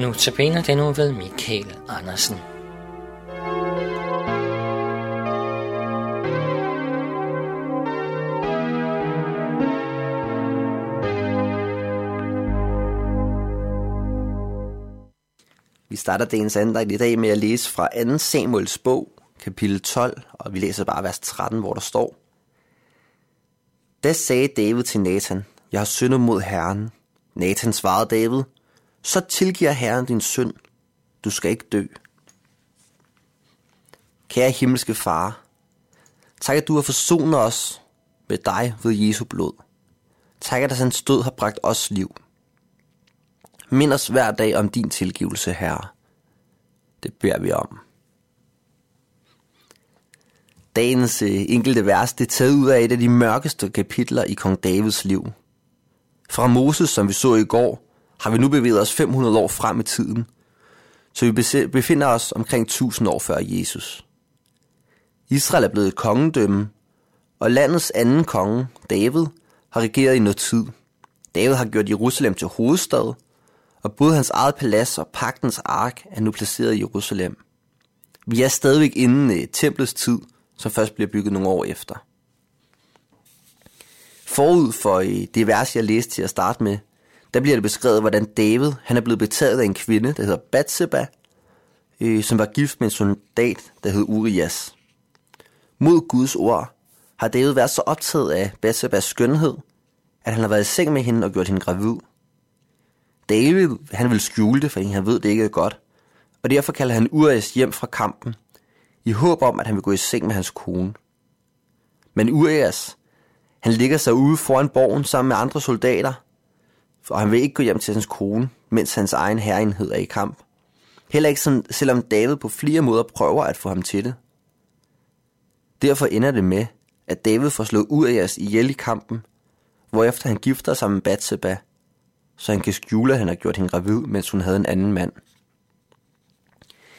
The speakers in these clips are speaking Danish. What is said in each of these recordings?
Nu tabiner den nu ved Michael Andersen. Vi starter dagens andagt i dag med at læse fra 2. Samuels bog, kapitel 12, og vi læser bare vers 13, hvor der står. Da sagde David til Nathan, jeg har syndet mod Herren. Nathan svarede David, så tilgiver Herren din synd. Du skal ikke dø. Kære himmelske far, tak at du har forsonet os med dig ved Jesu blod. Tak at hans død har bragt os liv. Mind os hver dag om din tilgivelse, Herre. Det beder vi om. Dagens øh, enkelte vers det er taget ud af et af de mørkeste kapitler i kong Davids liv. Fra Moses, som vi så i går, har vi nu bevæget os 500 år frem i tiden, så vi befinder os omkring 1000 år før Jesus. Israel er blevet et kongedømme, og landets anden konge, David, har regeret i noget tid. David har gjort Jerusalem til hovedstad, og både hans eget palads og pagtens ark er nu placeret i Jerusalem. Vi er stadigvæk inden i templets tid, som først bliver bygget nogle år efter. Forud for øh, det vers, jeg læste til at starte med, der bliver det beskrevet, hvordan David han er blevet betaget af en kvinde, der hedder Bathsheba, øh, som var gift med en soldat, der hed Urias. Mod Guds ord har David været så optaget af Bathshebas skønhed, at han har været i seng med hende og gjort hende gravid. David han vil skjule det, fordi han ved, det ikke er godt, og derfor kalder han Urias hjem fra kampen, i håb om, at han vil gå i seng med hans kone. Men Urias, han ligger sig ude foran borgen sammen med andre soldater, for han vil ikke gå hjem til hans kone, mens hans egen herrenhed er i kamp. Heller ikke selvom David på flere måder prøver at få ham til det. Derfor ender det med, at David får slået Urias ihjel i kampen, hvorefter han gifter sig med Bathsheba, så han kan skjule, at han har gjort hende gravid, mens hun havde en anden mand.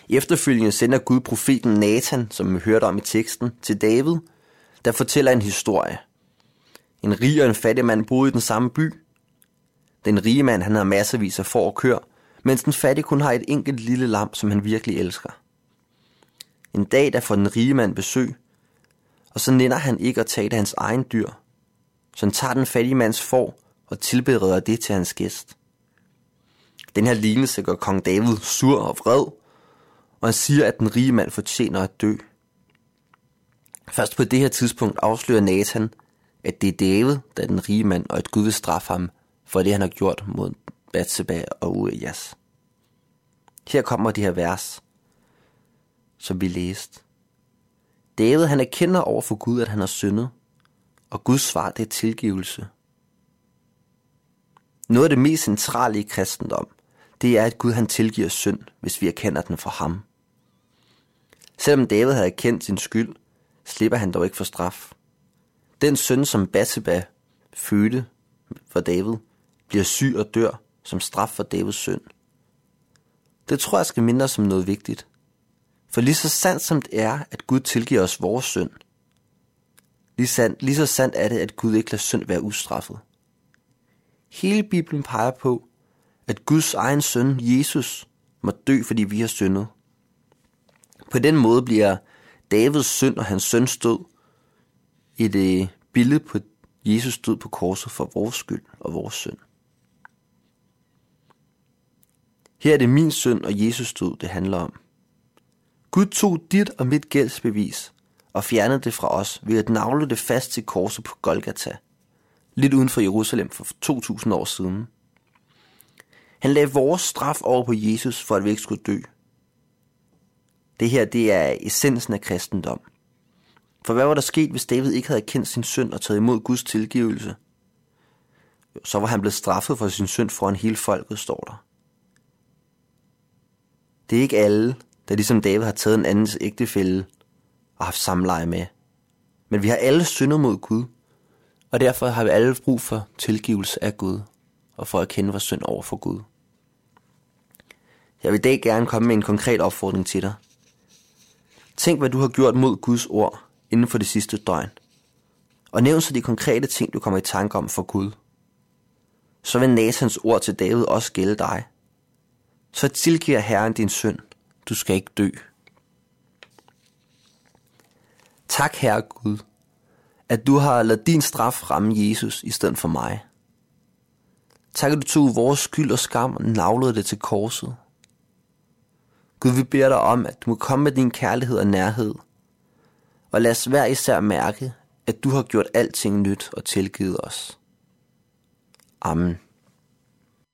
Efterfølgende sender Gud profeten Nathan, som vi hørte om i teksten, til David, der fortæller en historie. En rig og en fattig mand boede i den samme by. Den rige mand han har masservis af får og kør, mens den fattige kun har et enkelt lille lam, som han virkelig elsker. En dag der får den rige mand besøg, og så nænder han ikke at tage hans egen dyr. Så han tager den fattige mands får og tilbereder det til hans gæst. Den her lignelse gør kong David sur og vred, og han siger, at den rige mand fortjener at dø. Først på det her tidspunkt afslører Nathan, at det er David, der er den rige mand, og at Gud vil straffe ham for det, han har gjort mod Bathsheba og Urias. Her kommer de her vers, som vi læste. David han erkender over for Gud, at han har syndet, og Guds svar det er tilgivelse. Noget af det mest centrale i kristendom, det er, at Gud han tilgiver synd, hvis vi erkender den for ham. Selvom David havde erkendt sin skyld, slipper han dog ikke for straf. Den søn, som Bathsheba fødte for David, bliver syg og dør som straf for Davids synd. Det tror jeg skal mindre som noget vigtigt. For lige så sandt som det er, at Gud tilgiver os vores synd, lige, sandt, lige så sandt er det, at Gud ikke lader synd være ustraffet. Hele Bibelen peger på, at Guds egen søn, Jesus, må dø, fordi vi har syndet. På den måde bliver Davids synd og hans søns død et øh, billede på Jesus død på korset for vores skyld og vores synd. Her er det min synd og Jesus død, det handler om. Gud tog dit og mit gældsbevis og fjernede det fra os ved at navle det fast til korset på Golgata, lidt uden for Jerusalem for 2000 år siden. Han lagde vores straf over på Jesus, for at vi ikke skulle dø. Det her, det er essensen af kristendom. For hvad var der sket, hvis David ikke havde kendt sin synd og taget imod Guds tilgivelse? Jo, så var han blevet straffet for sin synd foran hele folket, står der. Det er ikke alle, der ligesom David har taget en andens ægtefælde og haft samleje med. Men vi har alle syndet mod Gud, og derfor har vi alle brug for tilgivelse af Gud, og for at kende vores synd over for Gud. Jeg vil i dag gerne komme med en konkret opfordring til dig. Tænk, hvad du har gjort mod Guds ord inden for det sidste døgn. Og nævn så de konkrete ting, du kommer i tanke om for Gud. Så vil Nathans ord til David også gælde dig så tilgiver Herren din synd. Du skal ikke dø. Tak, Herre Gud, at du har ladet din straf ramme Jesus i stedet for mig. Tak, at du tog vores skyld og skam og navlede det til korset. Gud, vi beder dig om, at du må komme med din kærlighed og nærhed, og lad os hver især mærke, at du har gjort alting nyt og tilgivet os. Amen.